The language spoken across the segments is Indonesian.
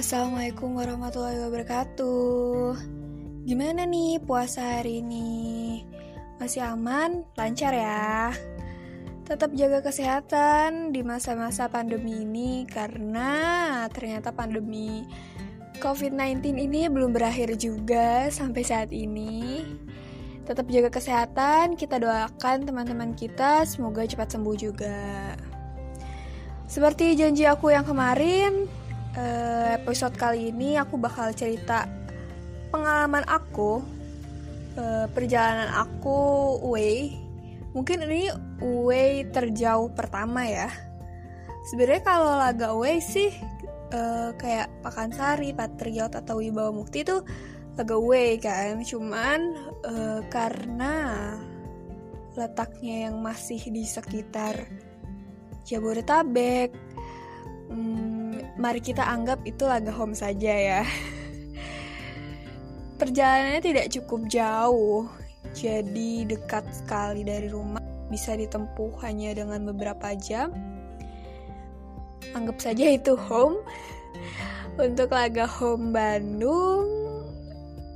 Assalamualaikum warahmatullahi wabarakatuh. Gimana nih puasa hari ini? Masih aman? Lancar ya? Tetap jaga kesehatan di masa-masa pandemi ini karena ternyata pandemi COVID-19 ini belum berakhir juga sampai saat ini. Tetap jaga kesehatan, kita doakan teman-teman kita semoga cepat sembuh juga. Seperti janji aku yang kemarin, eh, episode kali ini aku bakal cerita pengalaman aku, eh, perjalanan aku way. Mungkin ini way terjauh pertama ya. Sebenarnya kalau laga way sih eh, kayak Pakansari, Patriot atau Wibawa Mukti itu laga way kan. Cuman eh, karena letaknya yang masih di sekitar Jabodetabek, hmm, mari kita anggap itu laga home saja ya. Perjalanannya tidak cukup jauh, jadi dekat sekali dari rumah, bisa ditempuh hanya dengan beberapa jam. Anggap saja itu home. Untuk laga home Bandung,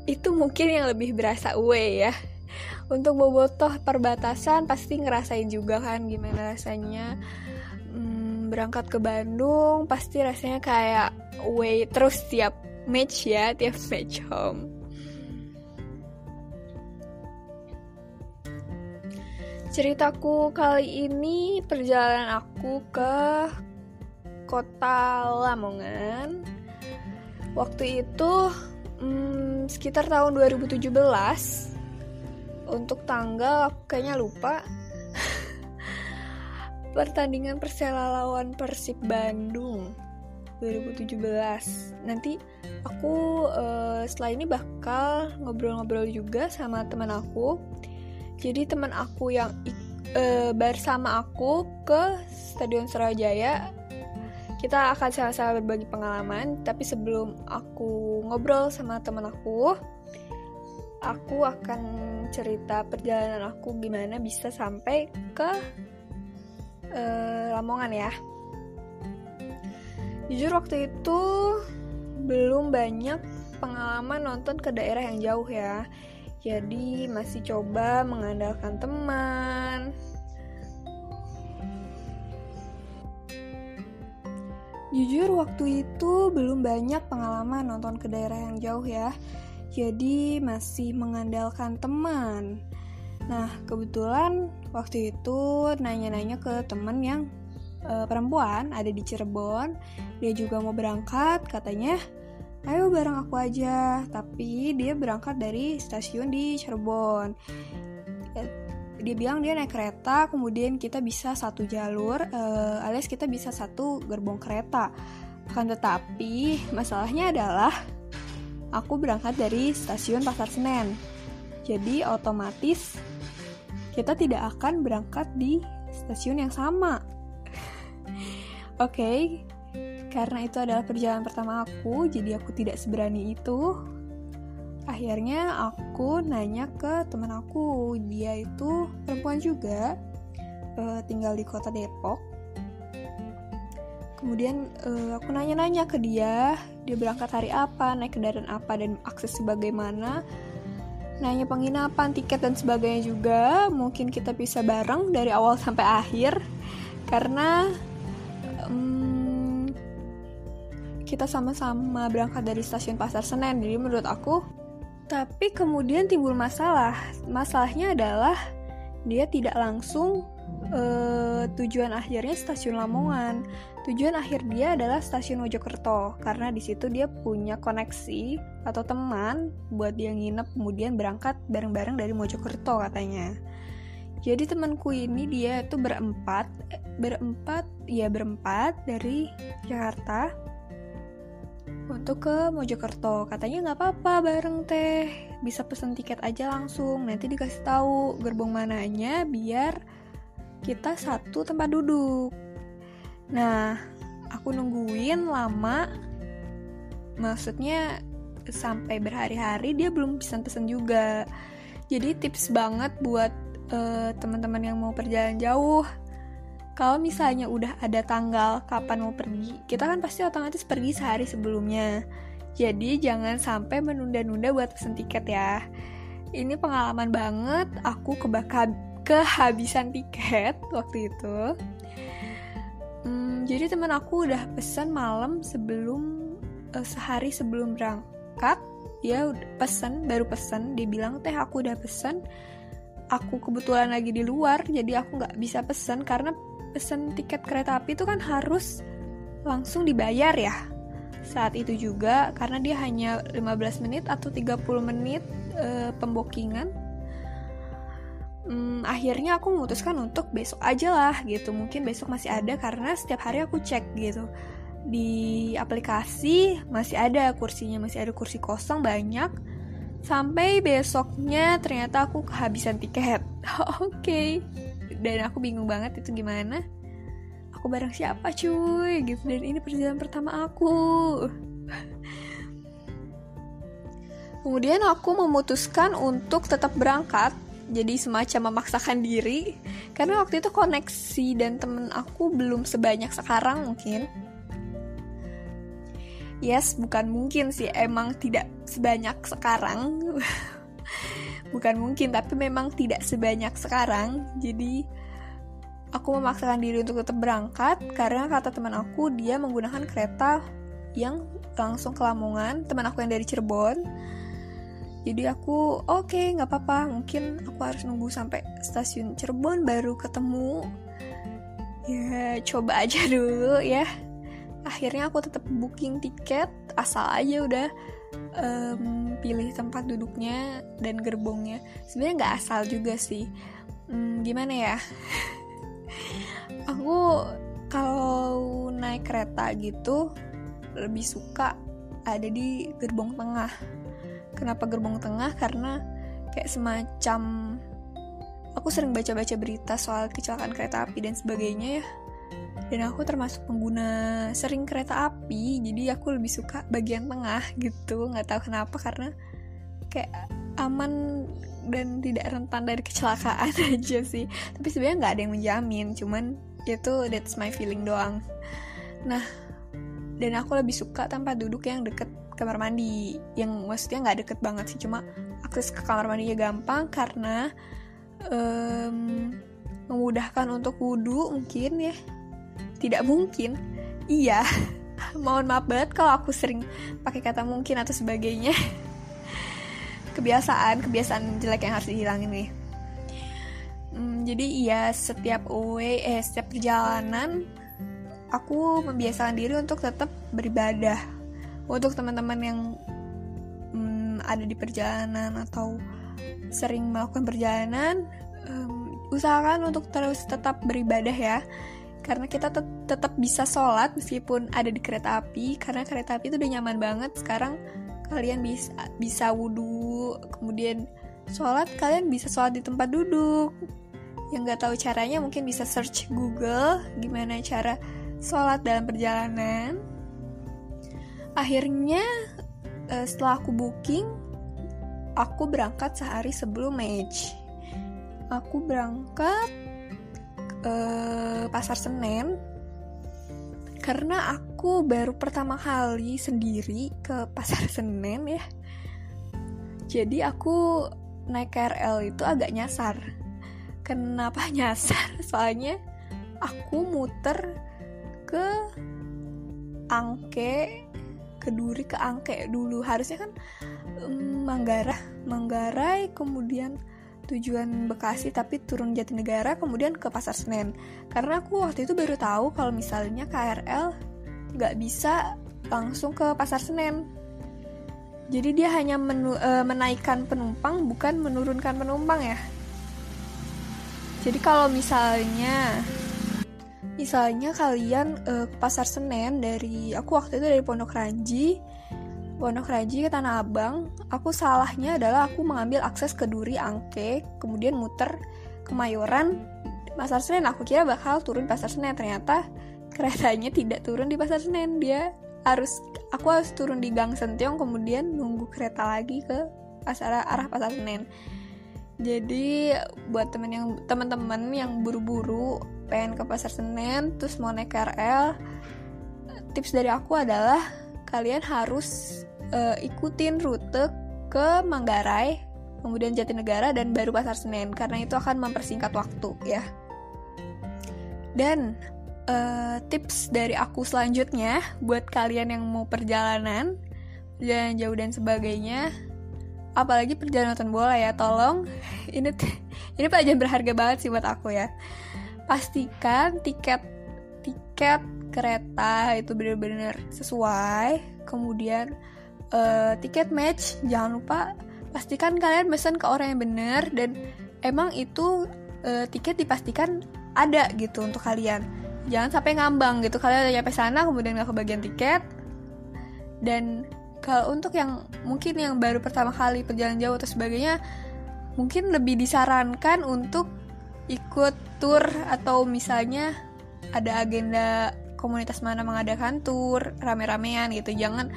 itu mungkin yang lebih berasa away ya. Untuk bobotoh perbatasan pasti ngerasain juga kan gimana rasanya berangkat ke Bandung pasti rasanya kayak away terus tiap match ya tiap match home. Ceritaku kali ini perjalanan aku ke kota Lamongan. Waktu itu hmm, sekitar tahun 2017 untuk tanggal kayaknya lupa pertandingan Persela lawan Persib Bandung 2017. Nanti aku uh, setelah ini bakal ngobrol-ngobrol juga sama teman aku. Jadi teman aku yang uh, bersama aku ke Stadion Surabaya kita akan sama-sama berbagi pengalaman. Tapi sebelum aku ngobrol sama teman aku, aku akan cerita perjalanan aku gimana bisa sampai ke uh, Lamongan ya. Jujur waktu itu belum banyak pengalaman nonton ke daerah yang jauh ya. Jadi masih coba mengandalkan teman. Jujur waktu itu belum banyak pengalaman nonton ke daerah yang jauh ya. Jadi masih mengandalkan teman. Nah, kebetulan waktu itu nanya-nanya ke temen yang uh, perempuan ada di Cirebon. Dia juga mau berangkat, katanya, "Ayo bareng aku aja." Tapi dia berangkat dari stasiun di Cirebon. Dia bilang dia naik kereta, kemudian kita bisa satu jalur, uh, alias kita bisa satu gerbong kereta. Akan tetapi, masalahnya adalah aku berangkat dari stasiun Pasar Senen. Jadi otomatis kita tidak akan berangkat di stasiun yang sama. Oke, okay, karena itu adalah perjalanan pertama aku, jadi aku tidak seberani itu. Akhirnya aku nanya ke teman aku, dia itu perempuan juga, uh, tinggal di kota Depok. Kemudian uh, aku nanya-nanya ke dia, dia berangkat hari apa, naik kendaraan apa, dan akses sebagaimana. Nanya penginapan, tiket dan sebagainya juga. Mungkin kita bisa bareng dari awal sampai akhir, karena um, kita sama-sama berangkat dari stasiun Pasar Senen. Jadi menurut aku tapi kemudian timbul masalah. Masalahnya adalah dia tidak langsung uh, tujuan akhirnya stasiun Lamongan. Tujuan akhir dia adalah stasiun Mojokerto karena di situ dia punya koneksi atau teman buat dia nginep kemudian berangkat bareng-bareng dari Mojokerto katanya. Jadi temanku ini dia itu berempat, berempat, ya berempat dari Jakarta untuk ke Mojokerto katanya nggak apa-apa bareng teh bisa pesen tiket aja langsung nanti dikasih tahu gerbong mananya biar kita satu tempat duduk nah aku nungguin lama maksudnya sampai berhari-hari dia belum pesan-pesan juga jadi tips banget buat uh, teman-teman yang mau perjalanan jauh kalau misalnya udah ada tanggal kapan mau pergi, kita kan pasti otomatis pergi sehari sebelumnya. Jadi jangan sampai menunda-nunda buat pesen tiket ya. Ini pengalaman banget, aku kebakar kehabisan tiket waktu itu. Hmm, jadi teman aku udah pesan malam sebelum uh, sehari sebelum berangkat, dia pesan baru pesan, dia bilang teh aku udah pesan. Aku kebetulan lagi di luar, jadi aku nggak bisa pesan karena pesen tiket kereta api itu kan harus langsung dibayar ya saat itu juga karena dia hanya 15 menit atau 30 menit e, pembokingan hmm, akhirnya aku memutuskan untuk besok aja lah gitu. Mungkin besok masih ada karena setiap hari aku cek gitu. Di aplikasi masih ada kursinya masih ada kursi kosong banyak. Sampai besoknya ternyata aku kehabisan tiket. Oke. Okay dan aku bingung banget itu gimana. Aku bareng siapa cuy? Gitu. Dan ini perjalanan pertama aku. Kemudian aku memutuskan untuk tetap berangkat jadi semacam memaksakan diri. Karena waktu itu koneksi dan temen aku belum sebanyak sekarang mungkin. Yes bukan mungkin sih. Emang tidak sebanyak sekarang. Bukan mungkin tapi memang tidak sebanyak sekarang. Jadi aku memaksakan diri untuk tetap berangkat karena kata teman aku dia menggunakan kereta yang langsung ke Lamongan. Teman aku yang dari Cirebon jadi aku oke okay, nggak apa-apa mungkin aku harus nunggu sampai stasiun Cirebon baru ketemu. Ya coba aja dulu ya. Akhirnya aku tetap booking tiket asal aja udah um, pilih tempat duduknya dan gerbongnya. Sebenarnya nggak asal juga sih. Um, gimana ya? Aku kalau naik kereta gitu lebih suka ada di gerbong tengah kenapa gerbong tengah? Karena kayak semacam aku sering baca-baca berita soal kecelakaan kereta api dan sebagainya ya. Dan aku termasuk pengguna sering kereta api jadi aku lebih suka bagian tengah gitu. Nggak tahu kenapa karena kayak aman dan tidak rentan dari kecelakaan aja sih. Tapi sebenarnya nggak ada yang menjamin cuman itu that's my feeling doang. Nah dan aku lebih suka tempat duduk yang deket kamar mandi. Yang maksudnya nggak deket banget sih cuma akses ke kamar mandinya gampang karena um, memudahkan untuk wudhu mungkin ya. Tidak mungkin. Iya. Mohon maaf banget kalau aku sering pakai kata mungkin atau sebagainya. Kebiasaan kebiasaan jelek yang harus dihilangin nih. Hmm, jadi iya setiap away eh setiap perjalanan aku membiasakan diri untuk tetap beribadah untuk teman-teman yang hmm, ada di perjalanan atau sering melakukan perjalanan um, usahakan untuk terus tetap beribadah ya. Karena kita tet tetap bisa sholat meskipun ada di kereta api. Karena kereta api itu udah nyaman banget. Sekarang kalian bisa bisa wudhu kemudian sholat kalian bisa sholat di tempat duduk. Yang nggak tahu caranya mungkin bisa search Google gimana cara sholat dalam perjalanan akhirnya eh, setelah aku booking aku berangkat sehari sebelum match. Aku berangkat uh, pasar Senen karena aku baru pertama kali sendiri ke pasar Senen ya. Jadi aku naik KRL itu agak nyasar. Kenapa nyasar? Soalnya aku muter ke Angke ke Duri ke Angke dulu. Harusnya kan um, Manggarai Manggarai kemudian tujuan Bekasi tapi turun Jatinegara kemudian ke Pasar Senen. Karena aku waktu itu baru tahu kalau misalnya KRL nggak bisa langsung ke Pasar Senen. Jadi dia hanya menu, e, menaikkan penumpang bukan menurunkan penumpang ya. Jadi kalau misalnya misalnya kalian e, ke Pasar Senen dari aku waktu itu dari Pondok Ranji Pondok Raji ke Tanah Abang, aku salahnya adalah aku mengambil akses ke Duri Angke, kemudian muter ke Mayoran, Pasar Senen. Aku kira bakal turun Pasar Senen, ternyata keretanya tidak turun di Pasar Senen. Dia harus aku harus turun di Gang Sentiong, kemudian nunggu kereta lagi ke pasar arah Pasar Senen. Jadi buat temen yang teman-teman yang buru-buru pengen ke pasar Senen terus mau naik KRL tips dari aku adalah kalian harus uh, ikutin rute ke Manggarai kemudian Jatinegara dan baru pasar Senen karena itu akan mempersingkat waktu ya. Dan uh, tips dari aku selanjutnya buat kalian yang mau perjalanan perjalanan jauh dan sebagainya apalagi perjalanan bola ya tolong. Ini ini pelajaran berharga banget sih buat aku ya pastikan tiket tiket kereta itu benar-benar sesuai. Kemudian uh, tiket match jangan lupa pastikan kalian pesan ke orang yang benar dan emang itu uh, tiket dipastikan ada gitu untuk kalian. Jangan sampai ngambang gitu kalian udah nyampe sana kemudian nggak kebagian tiket. Dan kalau untuk yang mungkin yang baru pertama kali perjalanan jauh atau sebagainya mungkin lebih disarankan untuk ikut tour atau misalnya ada agenda komunitas mana mengadakan tour rame-ramean gitu. Jangan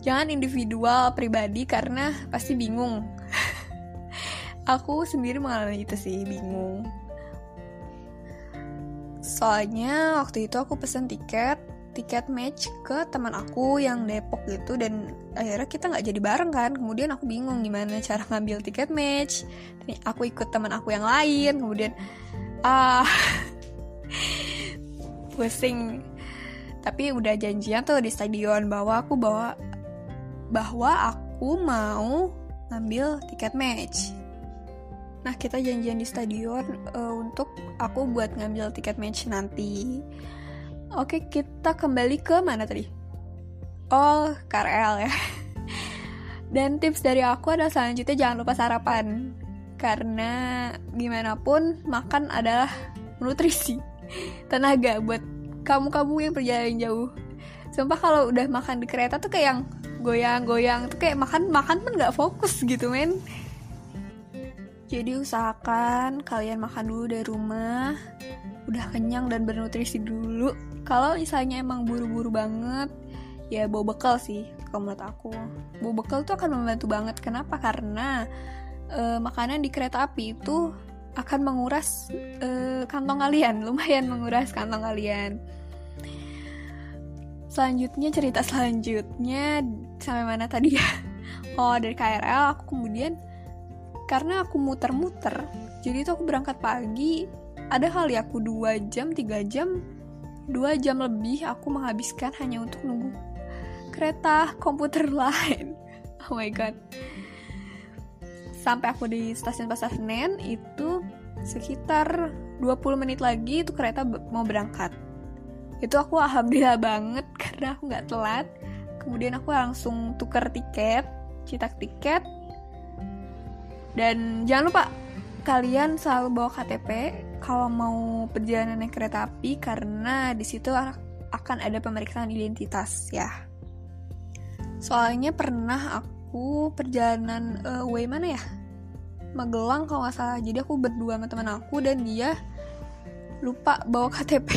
jangan individual pribadi karena pasti bingung. Aku sendiri mengalami itu sih bingung. Soalnya waktu itu aku pesen tiket tiket match ke teman aku yang Depok gitu dan akhirnya kita nggak jadi bareng kan. Kemudian aku bingung gimana cara ngambil tiket match. Aku ikut teman aku yang lain kemudian ah pusing. Tapi udah janjian tuh di stadion bahwa aku bawa bahwa aku mau ngambil tiket match. Nah, kita janjian di stadion uh, untuk aku buat ngambil tiket match nanti. Oke, kita kembali ke mana tadi? Oh, KRL ya. Dan tips dari aku adalah selanjutnya jangan lupa sarapan. Karena gimana pun makan adalah nutrisi, tenaga buat kamu-kamu yang perjalanan jauh. Sumpah kalau udah makan di kereta tuh kayak yang goyang-goyang tuh kayak makan makan pun nggak fokus gitu men. Jadi usahakan kalian makan dulu dari rumah, udah kenyang dan bernutrisi dulu. Kalau misalnya emang buru-buru banget ya bawa bekal sih kalau menurut aku. Bawa bekal tuh akan membantu banget. Kenapa? Karena e, makanan di kereta api itu akan menguras e, kantong kalian. Lumayan menguras kantong kalian. Selanjutnya cerita selanjutnya sampai mana tadi ya? Oh dari KRL aku kemudian karena aku muter-muter jadi tuh aku berangkat pagi ada kali aku dua jam tiga jam dua jam lebih aku menghabiskan hanya untuk nunggu kereta komputer lain. Oh my god. Sampai aku di stasiun Pasar Senen itu sekitar 20 menit lagi itu kereta mau berangkat. Itu aku alhamdulillah banget karena aku nggak telat. Kemudian aku langsung tuker tiket, cetak tiket. Dan jangan lupa kalian selalu bawa KTP kalau mau perjalanan naik kereta api karena di situ akan ada pemeriksaan identitas ya. Soalnya pernah aku perjalanan uh, way mana ya? Magelang kalau nggak salah. Jadi aku berdua sama teman aku dan dia lupa bawa KTP.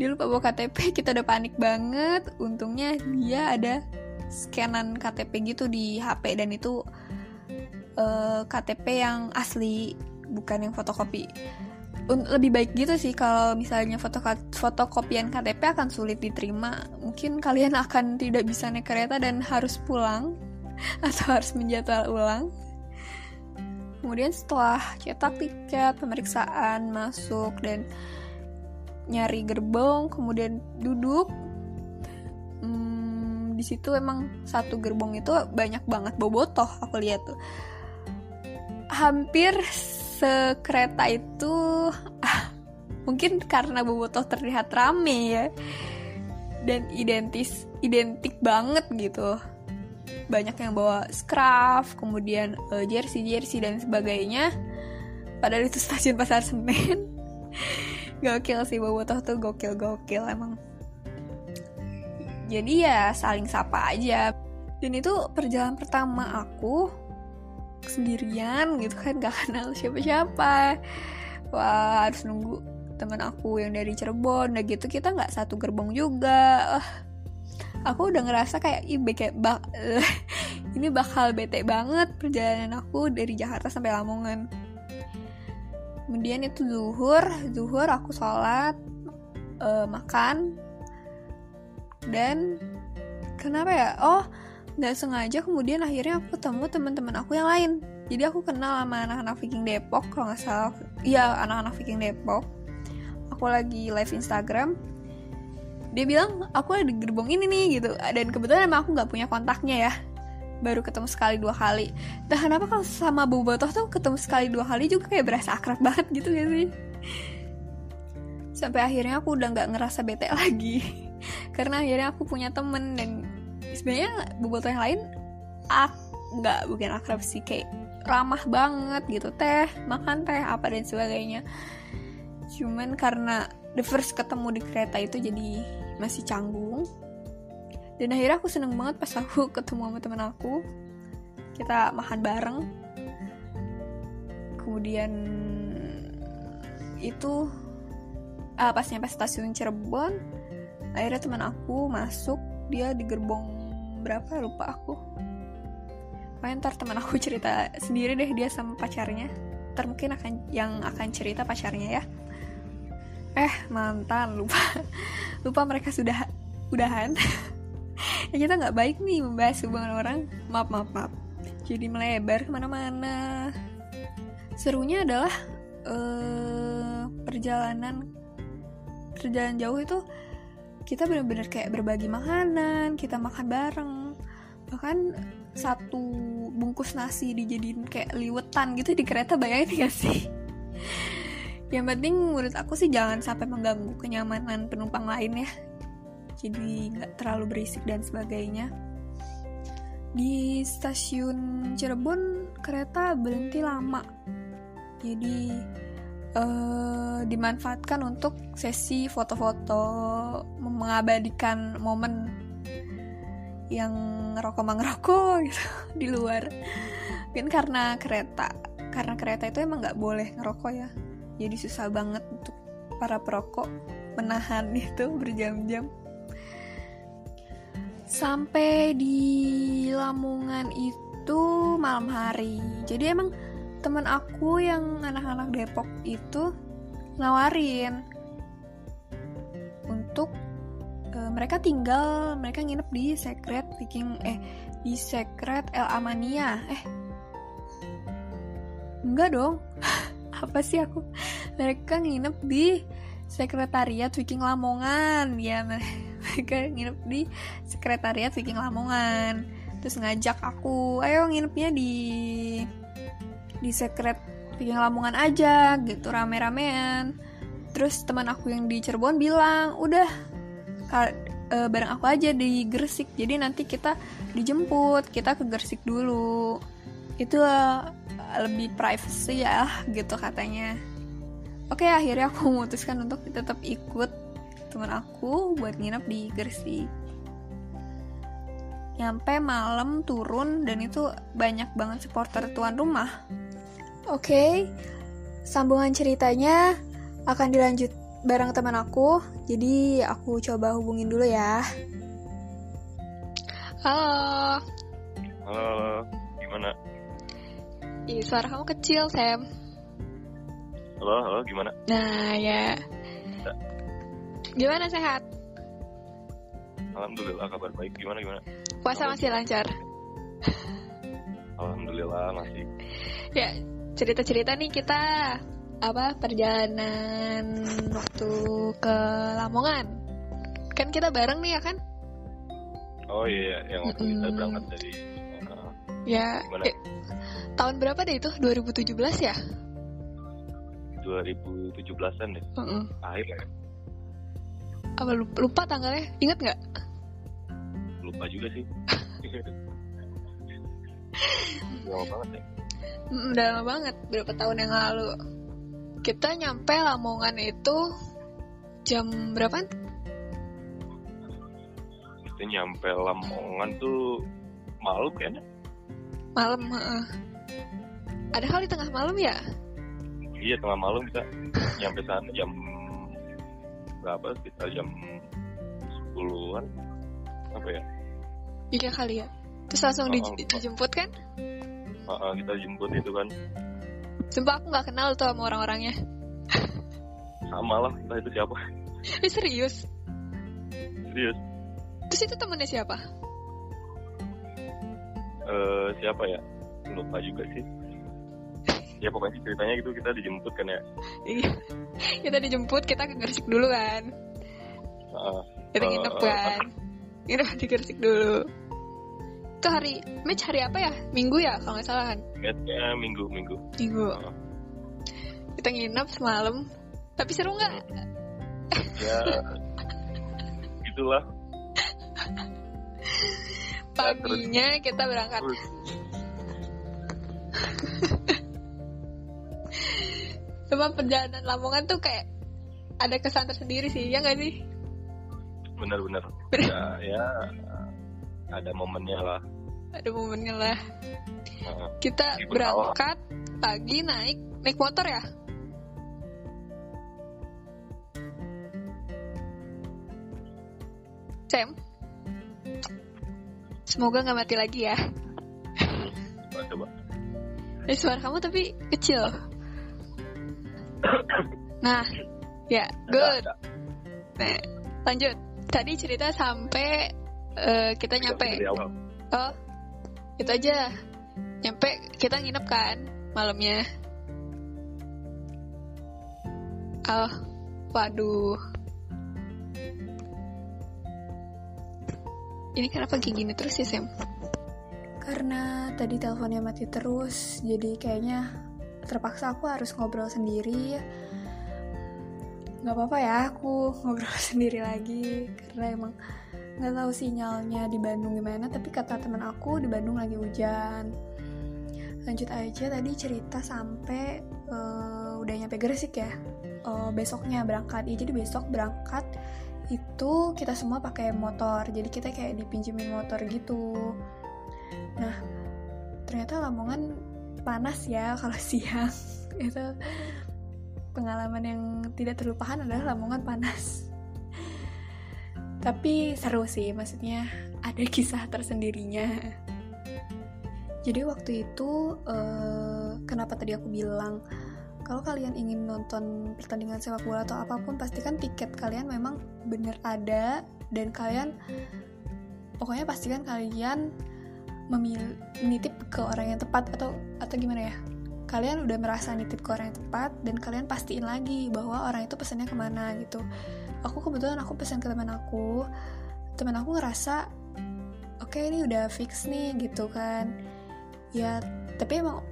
dia lupa bawa KTP, kita udah panik banget. Untungnya dia ada scanan KTP gitu di HP dan itu uh, eh, KTP yang asli bukan yang fotokopi. Lebih baik gitu sih kalau misalnya foto fotokopian KTP akan sulit diterima. Mungkin kalian akan tidak bisa naik kereta dan harus pulang atau harus menjadwal ulang. Kemudian setelah cetak tiket pemeriksaan masuk dan nyari gerbong kemudian duduk hmm, di situ emang satu gerbong itu banyak banget bobotoh aku lihat tuh. Hampir sekereta itu ah, mungkin karena Bobotoh terlihat rame ya dan identis identik banget gitu. Banyak yang bawa scarf kemudian uh, jersey jersey dan sebagainya. Padahal itu stasiun pasar senen. Gokil sih Bobotoh tuh gokil gokil emang. Jadi ya saling sapa aja. Dan itu perjalanan pertama aku sendirian gitu kan gak kenal siapa-siapa. Wah harus nunggu teman aku yang dari Cirebon. Udah gitu kita nggak satu gerbong juga. Uh, aku udah ngerasa kayak ih beke, bak, ini bakal bete banget perjalanan aku dari Jakarta sampai Lamongan. Kemudian itu zuhur zuhur aku sholat uh, makan. Dan kenapa ya? Oh nggak sengaja kemudian akhirnya aku ketemu teman-teman aku yang lain. Jadi aku kenal sama anak-anak Viking Depok kalau nggak salah. Iya anak-anak Viking Depok. Aku lagi live Instagram. Dia bilang aku ada di gerbong ini nih gitu. Dan kebetulan emang aku nggak punya kontaknya ya. Baru ketemu sekali dua kali. Nah kenapa kalau sama Bu Botoh tuh ketemu sekali dua kali juga kayak berasa akrab banget gitu gak sih? Sampai akhirnya aku udah nggak ngerasa bete lagi. Karena akhirnya aku punya temen dan sebenarnya Bu Botoh yang lain ak nggak bukan akrab sih kayak ramah banget gitu. Teh makan teh apa dan sebagainya. Cuman karena the first ketemu di kereta itu jadi masih canggung. Dan akhirnya aku seneng banget pas aku ketemu sama temen aku. Kita makan bareng. Kemudian itu uh, pas nyampe stasiun Cirebon akhirnya teman aku masuk dia di gerbong berapa lupa aku. Pokoknya ntar teman aku cerita sendiri deh dia sama pacarnya. Ntar mungkin akan yang akan cerita pacarnya ya. Eh mantan lupa. Lupa mereka sudah udahan. Ya kita nggak baik nih membahas hubungan orang. Maaf maaf maaf. Jadi melebar ke mana-mana. Serunya adalah uh, perjalanan perjalanan jauh itu kita benar-benar kayak berbagi makanan kita makan bareng. Bahkan satu bungkus nasi dijadiin kayak liwetan gitu di kereta bayangin gak sih? Yang penting menurut aku sih jangan sampai mengganggu kenyamanan penumpang lain ya. Jadi nggak terlalu berisik dan sebagainya. Di stasiun Cirebon kereta berhenti lama. Jadi uh, dimanfaatkan untuk sesi foto-foto mengabadikan momen yang ngerokok ngerokok gitu di luar. Mungkin karena kereta karena kereta itu emang nggak boleh ngerokok ya. Jadi susah banget untuk para perokok menahan itu berjam-jam. Sampai di Lamongan itu malam hari. Jadi emang teman aku yang anak-anak Depok itu nawarin untuk uh, mereka tinggal mereka nginep di Secret Viking eh di Secret El Amania. Eh enggak dong. Apa sih aku? Mereka nginep di sekretariat Viking Lamongan. Ya mereka nginep di sekretariat Viking Lamongan. Terus ngajak aku ayo nginepnya di di sekret Viking Lamongan aja gitu rame-ramean. Terus teman aku yang di Cirebon bilang udah e, bareng aku aja di Gresik jadi nanti kita dijemput kita ke Gresik dulu. Itu lebih privacy ya gitu katanya. Oke akhirnya aku memutuskan untuk tetap ikut teman aku buat nginep di Gresik. Nyampe malam turun dan itu banyak banget supporter tuan rumah oke okay, sambungan ceritanya akan dilanjut bareng teman aku jadi aku coba hubungin dulu ya halo halo gimana Ih, suara kamu kecil, Sam. Halo, halo, gimana? Nah, ya. Gimana sehat? Alhamdulillah kabar baik. Gimana gimana? Puasa masih lancar. Alhamdulillah masih. Ya, cerita-cerita nih kita apa perjalanan waktu ke Lamongan. Kan kita bareng nih ya kan? Oh iya, yang waktu mm -hmm. kita berangkat dari uh, Ya? Eh, tahun berapa deh itu? 2017 ya? 2017-an deh. Uh -uh. Akhir ya apa lupa, lupa tanggalnya inget nggak lupa juga sih lama banget ya mm, udah lama banget berapa tahun yang lalu. Kita nyampe Lamongan itu jam berapa kita nyampe Lamongan tuh malam kayaknya. Malam uh. ada hal di tengah malam ya? Iya tengah malam kita nyampe sana jam berapa? Sekitar jam 10-an apa ya? Iya kali ya? Terus langsung oh, di, dijemput kan uh, uh, kita jemput itu kan. Sumpah aku nggak kenal tuh sama orang-orangnya. Sama lah entah itu siapa. Eh serius? Serius. Terus itu temennya siapa? Eh siapa ya? Lupa juga sih. Ya pokoknya ceritanya gitu kita dijemput kan ya. Iya. kita dijemput kita ke Gresik dulu kan. Ah, kita nginep kan. Nginep di Gresik dulu itu hari match hari apa ya? Minggu ya kalau nggak salah kan? Matchnya minggu minggu. Minggu. Ah, kita nginep semalam. Tapi seru nggak? Ya gitulah. Paginya kita berangkat. Cuma perjalanan Lamongan tuh kayak ada kesan tersendiri sih, ya nggak sih? bener-bener ya, ya ada momennya lah Ada momennya lah. Ah, Kita berangkat pagi naik naik motor ya. Sam, semoga nggak mati lagi ya. coba coba Eh, suara kamu tapi kecil. Nah, ya, good. Nah, lanjut. Tadi cerita sampai eh, kita nyampe. Oh, itu aja. Nyampe kita nginep kan malamnya. Oh, waduh. Ini kenapa kayak gini terus ya, Sam? Karena tadi teleponnya mati terus, jadi kayaknya terpaksa aku harus ngobrol sendiri. Gak apa-apa ya, aku ngobrol sendiri lagi karena emang nggak tahu sinyalnya di Bandung gimana. Tapi kata teman aku di Bandung lagi hujan. Lanjut aja tadi cerita sampai eh, udah nyampe Gresik ya. Eh, besoknya berangkat, ya, jadi besok berangkat itu kita semua pakai motor jadi kita kayak dipinjemin motor gitu nah ternyata Lamongan panas ya kalau siang itu pengalaman yang tidak terlupakan adalah Lamongan panas tapi seru sih maksudnya ada kisah tersendirinya. Jadi waktu itu eh, kenapa tadi aku bilang kalau kalian ingin nonton pertandingan sepak bola atau apa pun pastikan tiket kalian memang bener ada dan kalian pokoknya pastikan kalian memilih nitip ke orang yang tepat atau atau gimana ya? Kalian udah merasa nitip ke orang yang tepat dan kalian pastiin lagi bahwa orang itu pesannya ke mana gitu aku kebetulan aku pesan ke teman aku. Teman aku ngerasa oke ini udah fix nih gitu kan. Ya tapi emang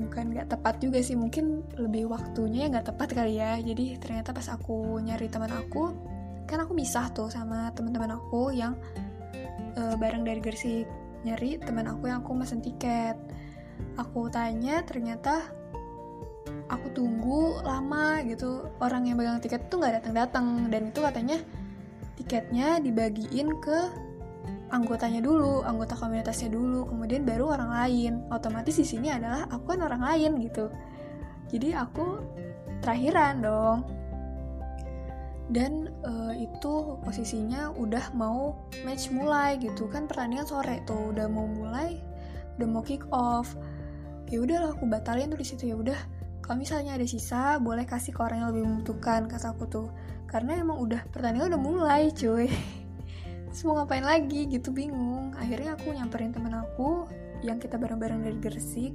bukan nggak tepat juga sih. Mungkin lebih waktunya yang nggak tepat kali ya. Jadi ternyata pas aku nyari teman aku kan aku misah tuh sama teman-teman aku yang eh, bareng dari Gresik. Nyari teman aku yang aku mesen tiket. Aku tanya ternyata aku tunggu lama gitu orang yang pegang tiket tuh nggak datang-datang dan itu katanya tiketnya dibagiin ke anggotanya dulu, anggota komunitasnya dulu, kemudian baru orang lain. Otomatis di sini adalah aku kan orang lain gitu. Jadi aku terakhiran dong. Dan eh, itu posisinya udah mau match mulai gitu kan pertandingan sore tuh udah mau mulai, udah mau kick off. Ya udahlah aku batalin tuh di situ ya udah. Kalau misalnya ada sisa, boleh kasih ke orang yang lebih membutuhkan kata aku tuh. Karena emang udah pertandingan udah mulai cuy. Terus mau ngapain lagi? Gitu bingung. Akhirnya aku nyamperin temen aku yang kita bareng-bareng dari Gresik.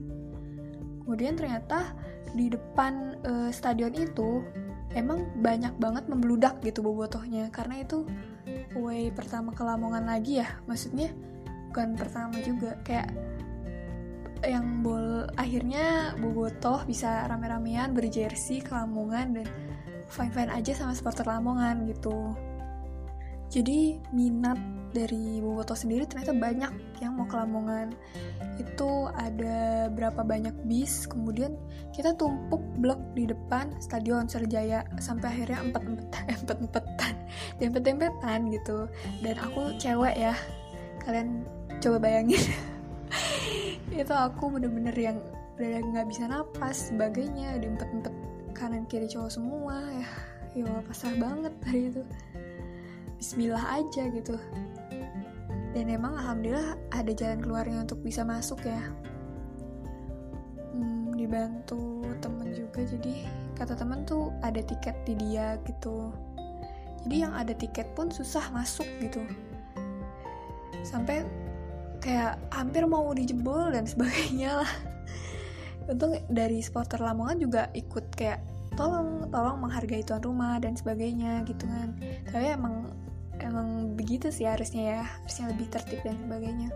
Kemudian ternyata di depan eh, stadion itu emang banyak banget membludak gitu bobotohnya. Karena itu way pertama ke Lamongan lagi ya. Maksudnya bukan pertama juga. Kayak yang bol akhirnya bobotoh bisa rame-ramean berjersey ke Lamongan dan fine-fine aja sama supporter Lamongan gitu. Jadi minat dari Boboto sendiri ternyata banyak yang mau ke Lamongan. Itu ada berapa banyak bis kemudian kita tumpuk blok di depan stadion Serjaya sampai akhirnya empat empetan empat empetan dempet dempetan gitu. Dan aku cewek ya. Kalian coba bayangin itu aku bener-bener yang udah nggak bisa napas sebagainya. Diempet empet kanan kiri cowok semua ya. Ya pasrah banget hari itu. Bismillah aja gitu. Dan emang alhamdulillah ada jalan keluarnya untuk bisa masuk ya. Hmm, di dibantu temen juga. Jadi kata temen tuh ada tiket di dia gitu. Jadi yang ada tiket pun susah masuk gitu. Sampai kayak hampir mau dijebol dan sebagainya lah. Untung dari supporter Lamongan juga ikut kayak tolong tolong menghargai tuan rumah dan sebagainya gitu kan. Tapi emang emang begitu sih harusnya ya harusnya lebih tertib dan sebagainya.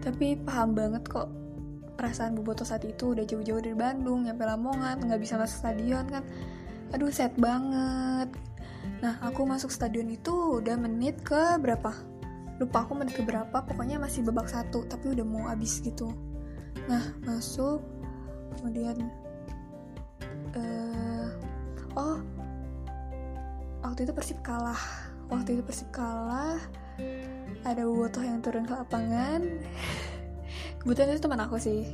Tapi paham banget kok perasaan Boboto saat itu udah jauh-jauh dari Bandung nyampe Lamongan nggak bisa masuk stadion kan. Aduh sad banget. Nah aku masuk stadion itu udah menit ke berapa lupa aku menit ke berapa pokoknya masih babak satu tapi udah mau habis gitu. Nah masuk kemudian uh, oh waktu itu Persib kalah. Waktu itu Persib kalah ada Bobotoh yang turun ke lapangan. Kebetulan itu teman aku sih.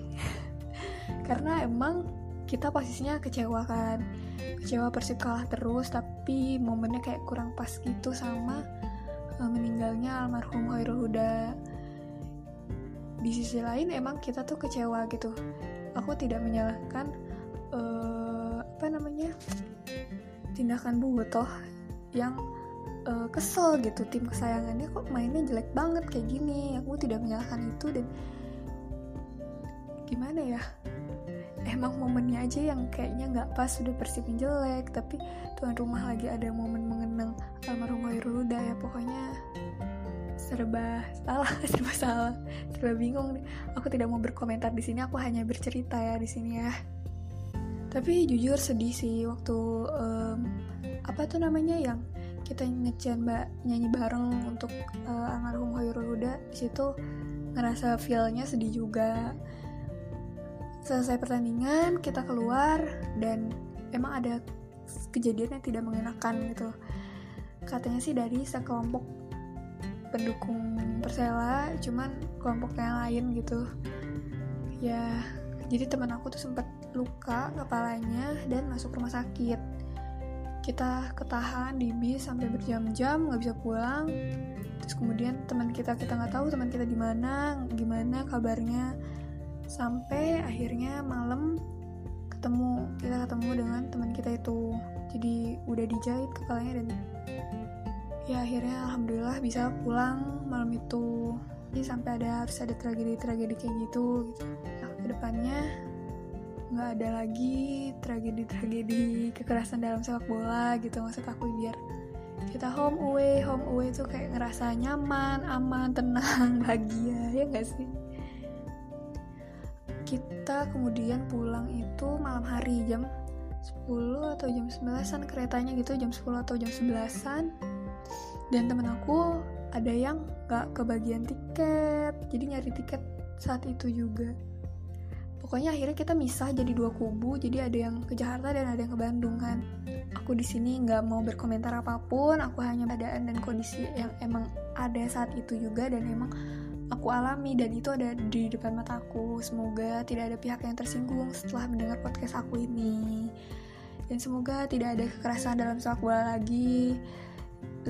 Karena emang kita posisinya kecewa kan. Kecewa Persib kalah terus tapi momennya kayak kurang pas gitu sama meninggalnya almarhum Khairul Huda. Di sisi lain emang kita tuh kecewa gitu. Aku tidak menyalahkan uh, apa namanya tindakan Bobotoh yang uh, kesel gitu. Tim kesayangannya kok mainnya jelek banget kayak gini. Aku tidak menyalahkan itu dan gimana ya emang momennya aja yang kayaknya nggak pas sudah persipin jelek tapi tuan rumah lagi ada momen mengenang almarhum Khairul ya pokoknya serba salah serba salah serba bingung aku tidak mau berkomentar di sini aku hanya bercerita ya di sini ya. Tapi jujur sedih sih waktu um, apa tuh namanya yang kita ngecen mbak nyanyi bareng untuk uh, almarhum Khairul Huda di situ ngerasa feelnya sedih juga selesai pertandingan kita keluar dan emang ada kejadian yang tidak mengenakan gitu. Katanya sih dari sekelompok pendukung Persela cuman kelompok yang lain gitu. Ya jadi teman aku tuh sempat luka kepalanya dan masuk rumah sakit. Kita ketahan di bis sampai berjam-jam nggak bisa pulang. Terus kemudian teman kita kita nggak tahu teman kita di mana gimana kabarnya sampai akhirnya malam ketemu kita ketemu dengan teman kita itu. Jadi udah dijahit kepalanya dan ya akhirnya alhamdulillah bisa pulang malam itu. Jadi sampai ada harus ada tragedi-tragedi kayak gitu gitu. Nah, ke depannya nggak ada lagi tragedi-tragedi kekerasan dalam sepak bola gitu maksud aku biar kita home away. Home away tuh kayak ngerasa nyaman aman tenang bahagia ya gak sih kita kemudian pulang itu malam hari jam 10 atau jam 11an keretanya gitu jam 10 atau jam 11an dan temen aku ada yang gak kebagian tiket jadi nyari tiket saat itu juga. Pokoknya akhirnya kita misah jadi dua kubu jadi ada yang ke Jakarta dan ada yang ke Bandung kan. Aku di sini nggak mau berkomentar apa pun aku hanya keadaan dan kondisi yang emang ada saat itu juga dan emang aku alami dan itu ada di depan mataku. Semoga tidak ada pihak yang tersinggung setelah mendengar podcast aku ini. Dan semoga tidak ada kekerasan dalam sepak bola lagi,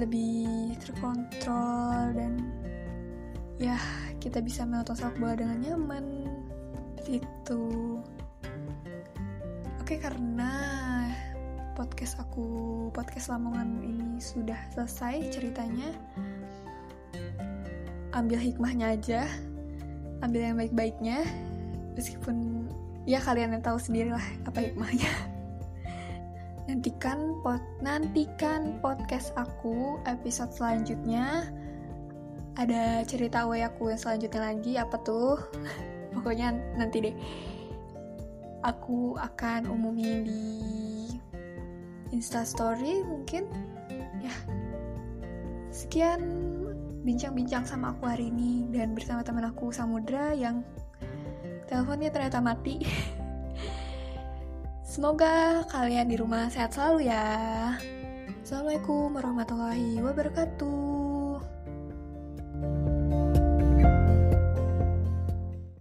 lebih terkontrol dan ya kita bisa menonton sepak bola dengan nyaman. Itu. Oke, karena podcast aku, podcast Lamongan ini sudah selesai ceritanya ambil hikmahnya aja ambil yang baik-baiknya meskipun ya kalian yang tahu sendiri lah apa hikmahnya. Nantikan pot nantikan podcast aku episode selanjutnya. Ada cerita away aku yang selanjutnya lagi apa tuh? Pokoknya nanti deh. Aku akan umumin di instastory mungkin. Ya. Sekian bincang-bincang sama aku hari ini dan bersama teman aku Samudra yang teleponnya ternyata mati. Semoga kalian di rumah sehat selalu ya. Assalamualaikum warahmatullahi wabarakatuh.